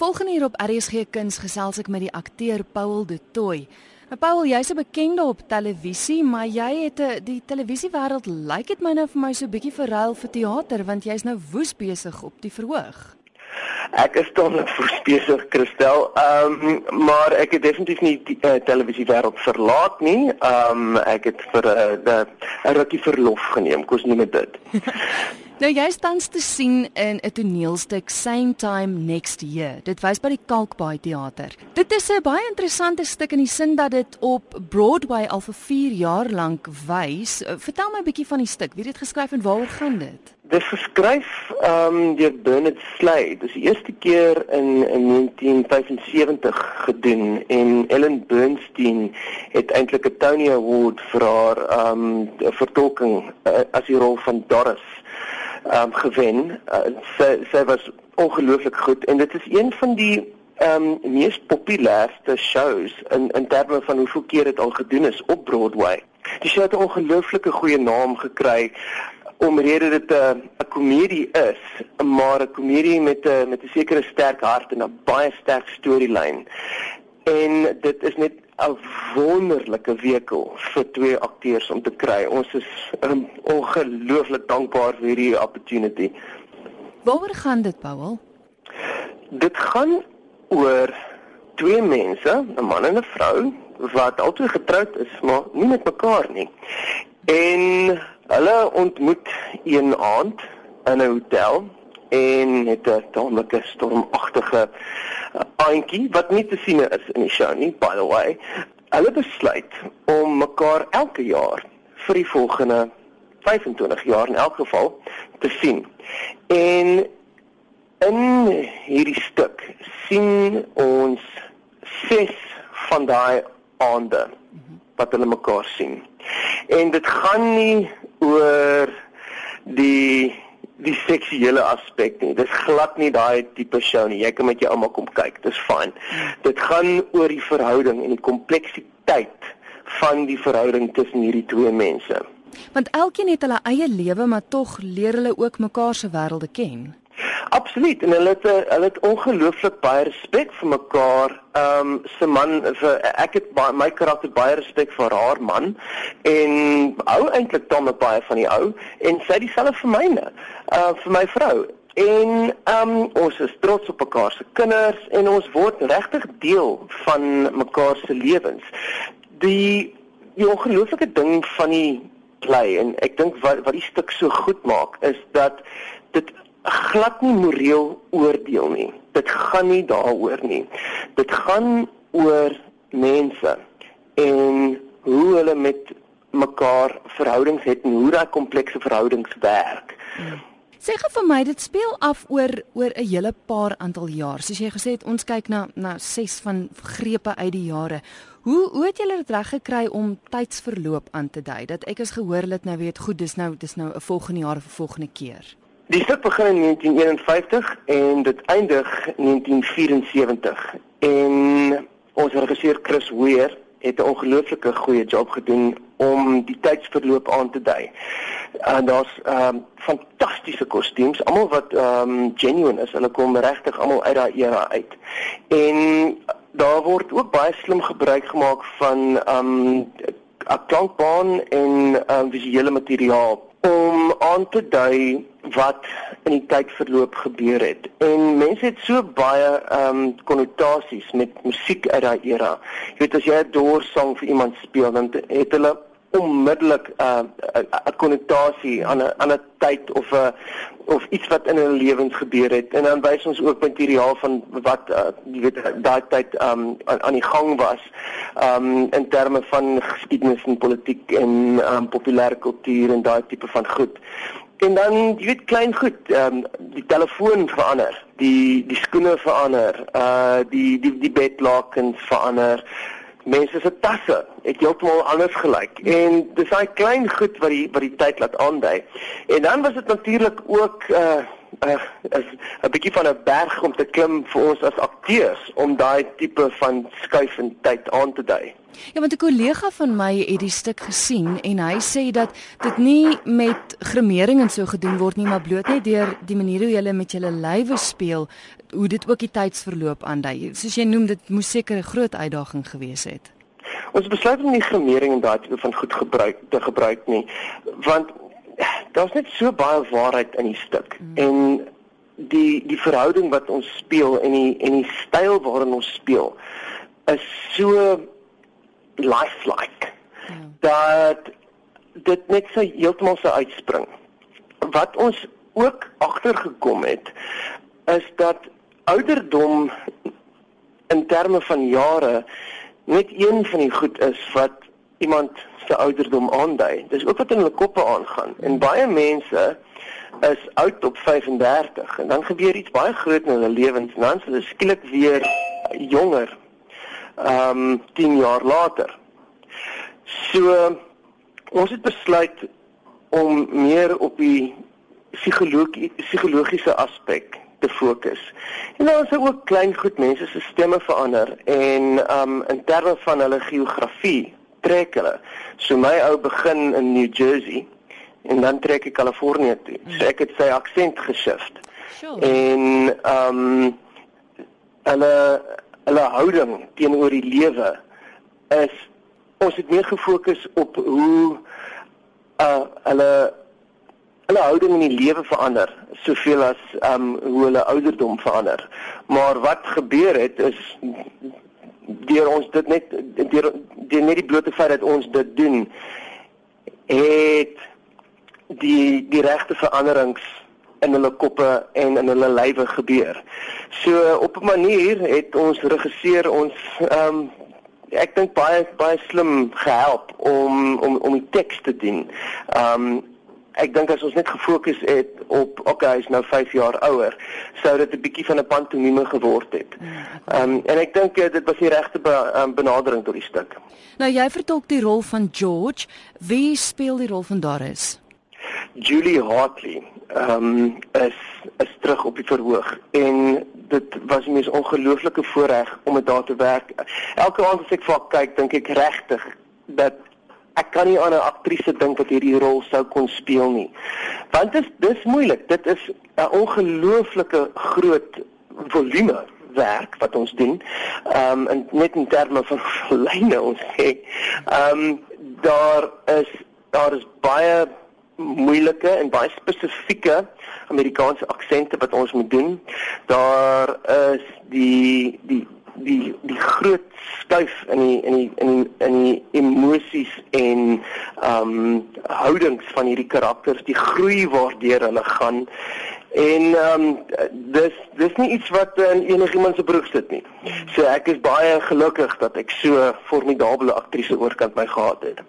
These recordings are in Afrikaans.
Volgende hier op RSG Kuns gesels ek met die akteur Paul De Tooy. Nou Paul, jy's 'n bekende op televisie, maar jy het 'n die televisiewêreld lyk dit my nou vir my so bietjie verruil vir teater want jy's nou woes besig op die verhoog. Ek is dan voorspeesig Christel. Ehm um, maar ek het definitief nie die uh, televisiewêreld verlaat nie. Ehm um, ek het vir 'n uh, 'n rukkie verlof geneem, kos nie met dit. Nou jy tans te sien in 'n toneelstuk Same Time Next Year. Dit wys by die Kalkbaai Theater. Dit is 'n baie interessante stuk in die sin dat dit op Broadway al vir 4 jaar lank wys. Vertel my 'n bietjie van die stuk. Wie het dit geskryf en waaroor gaan dit? Dit is geskryf ehm um, deur Bernard Slade. Dit is die eerste keer in, in 1975 gedoen en Ellen Bernstein het eintlik 'n Tony Award vir haar ehm um, vertolking uh, as die rol van Doris um, gewen. Uh, sy sy was ongelooflik goed en dit is een van die ehm um, mees populairste shows in in terme van hoeveel keer dit al gedoen is op Broadway. Show het 'n ongelooflike goeie naam gekry omrede dit 'n 'n komedie is, maar 'n komedie met 'n met 'n sekere sterk hart en 'n baie sterk storielyn. En dit is net 'n wonderlike wekel vir twee akteurs om te kry. Ons is um, ongelooflik dankbaar vir hierdie opportunity. Waaroor gaan dit, Paul? Dit gaan oor twee mense, 'n man en 'n vrou wat albei getroud is, maar nie met mekaar nie. En hulle ontmoet een aand in 'n hotel en het 'n tamelike stormagtige aantjie wat nie te sien is in die show nie by the way. Hulle besluit om mekaar elke jaar vir die volgende 25 jaar in elk geval te sien. En in hierdie stuk sien ons ses van daai aande wat hulle mekaar sien. En dit gaan nie oor die die seksuele aspek nie. Dis glad nie daai tipe show nie. Jy kan met jou ouma kom kyk. Dis fyn. Dit gaan oor die verhouding en die kompleksiteit van die verhouding tussen hierdie twee mense. Want elkeen het hulle eie lewe, maar tog leer hulle ook mekaar se wêrelde ken. Absoluut en hulle het hulle het ongelooflik baie respek vir mekaar. Ehm um, se man vir ek het baie, my karakter baie respek vir haar man en hou eintlik dan baie van die ou en sy dieselfde vir myne. Uh vir my vrou. En um, ons is trots op mekaar se kinders en ons word regtig deel van mekaar se lewens. Die die ongelooflike ding van die play en ek dink wat wat die stuk so goed maak is dat dit glad nie moreel oordeel nie. Dit gaan nie daaroor nie. Dit gaan oor mense en hoe hulle met mekaar verhoudings het en hoe daai komplekse verhoudings werk. Sê gou vir my, dit speel af oor oor 'n hele paar aantal jaar. Soos jy gesê het, ons kyk na na 6 van grepe uit die jare. Hoe hoe het julle dit reg gekry om tydsverloop aan te dui? Dat ek as gehoor het nou weet, goed, dis nou dis nou 'n volgende jaar of 'n volgende keer. Die stuk begin in 1951 en dit eindig 1974. En ons regisseur Chris Weer het 'n ongelooflike goeie job gedoen om die tydsverloop aan te dui. En daar's ehm um, fantastiese kostuums, almal wat ehm um, genuine is. Hulle kom regtig almal uit daai era uit. En daar word ook baie slim gebruik gemaak van ehm um, 'n klankbaan en ehm um, visuele materiaal om aan te dui wat in die tyd verloop gebeur het. En mense het so baie ehm um, konnotasies met musiek uit daai era. Jy weet as jy 'n doorsang vir iemand speel, dan het hulle onmiddellik 'n uh, 'n konnotasie aan 'n aan 'n tyd of 'n of iets wat in hulle lewens gebeur het en dan wys ons ook materiaal van wat uh, jy weet daai tyd um, aan, aan die gang was um, in terme van geskiedenis en politiek en um, populêre kultuur en daai tipe van goed. En dan jy weet klein goed, um, die telefoon verander, die die skoene verander, uh die die die bedlakens verander mense se tasse het heeltemal anders gelyk. En dis daai klein goed wat die wat die tyd laat aandui. En dan was dit natuurlik ook uh uh, is 'n bietjie van 'n berg om te klim vir ons as akteurs om daai tipe van skuif in tyd aan te dui. Ja, want 'n kollega van my het die stuk gesien en hy sê dat dit nie met gremering en so gedoen word nie, maar bloot net deur die manier hoe jy met jou lywe speel, hoe dit ook die tydsverloop aandui. Soos jy noem, dit moes seker 'n groot uitdaging gewees het. Ons besluit om nie gremering en daai tipe van goed gebruik te gebruik nie, want daar's net so baie waarheid in die stuk. Mm. En die die verhouding wat ons speel en die en die styl waarin ons speel is so lifelike ja. dat dit net so heeltemal so uitspring. Wat ons ook agtergekom het is dat ouderdom in terme van jare net een van die goed is wat iemand se ouderdom aandui. Dis ook wat in hulle koppe aangaan. En baie mense is oud op 35 en dan gebeur iets baie groot in hulle lewens en dan is hulle skielik weer jonger. Ehm um, 10 jaar later. So ons het besluit om meer op die psigologie psigologiese aspek te fokus. En dan is ook klein goed mense se stemme verander en um in terme van hulle geografie trek hulle. So my ou begin in New Jersey en dan trek ek Kalifornië toe. So ek het sy aksent geshift. Sure. En um hulle hulle houding teenoor die lewe is ons het meer gefokus op hoe uh hulle hulle houding in die lewe verander soveel as um hoe hulle ouderdom verander. Maar wat gebeur het is deur ons dit net deur deur net die blote feit dat ons dit doen het die die regte veranderings in hulle koppe en in hulle lywe gebeur. So op 'n manier het ons regisseur ons ehm um, ek dink baie baie slim gehelp om om om die teks te doen. Ehm ek dink as ons net gefokus het op okay, hy's nou 5 jaar ouer, sou dit 'n bietjie van 'n pantomime geword het. Mm, ehm um, en ek dink eh, dit was die regte be, um, benadering tot die stuk. Nou jy vertolk die rol van George. Wie speel die rol van Doris? Julie Hartley. Ehm um, is is terug op die verhoog en dit was 'n mens ongelooflike voorreg om met haar te werk. Elke aand as ek vir haar kyk, dink ek regtig dat ek kan nie aan 'n aktrise dink wat hierdie rol sou kon speel nie. Want dit is dis moeilik. Dit is 'n ongelooflike groot volume werk wat ons doen. Ehm um, en net in terme van lyne ons sê. Ehm um, daar is daar is baie moeilike en baie spesifieke Amerikaanse aksente wat ons moet doen. Daar is die die die die groot skuif in die in die in die, in die emosies en ehm um, houdings van hierdie karakters, die groei waardeur hulle gaan. En ehm um, dis dis nie iets wat in enigiemand se broek sit nie. So ek is baie gelukkig dat ek so formidable aktrise oorkant my gehad het.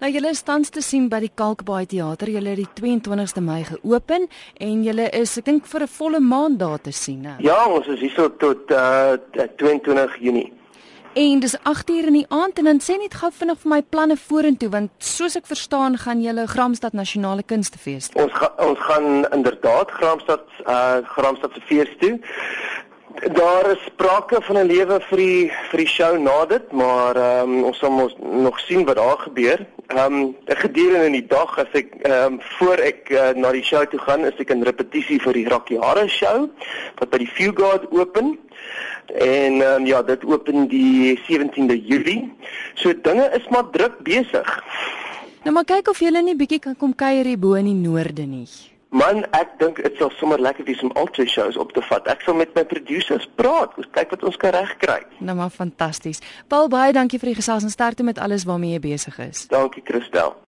Nou julle is tans te sien by die Kalkbaai Theater. Julle het die 22ste Mei geopen en julle is ek dink vir 'n volle maand daar te sien, né? Ja, ons is hier tot uh 22 Junie. En dis 8uur in die aand en dan sê net gou vinnig vir my planne vorentoe want soos ek verstaan gaan julle Gramstad Nasionale Kunstefees. Ons ga, ons gaan inderdaad Gramstad uh Gramstad se fees toe. Daar is sprake van 'n lewe vir die vir die show na dit, maar ehm um, ons sal ons nog sien wat daar gebeur. Ehm um, gedurende die dag as ek ehm um, voor ek uh, na die show toe gaan, is ek in repetisie vir die Rockyhare show wat by die Fugard open. En um, ja, dit open die 17de Julie. So dinge is maar druk besig. Nou maar kyk of jy net 'n bietjie kan kom kuier hier bo in die noorde nie. Man, ek dink dit sal sommer lekker wees om ultra shows op te vat. Ek sal met my producers praat, kyk wat ons kan regkry. Nou maar fantasties. Paul, baie dankie vir die gesels en sterkte met alles waarmee jy besig is. Dankie, Christel.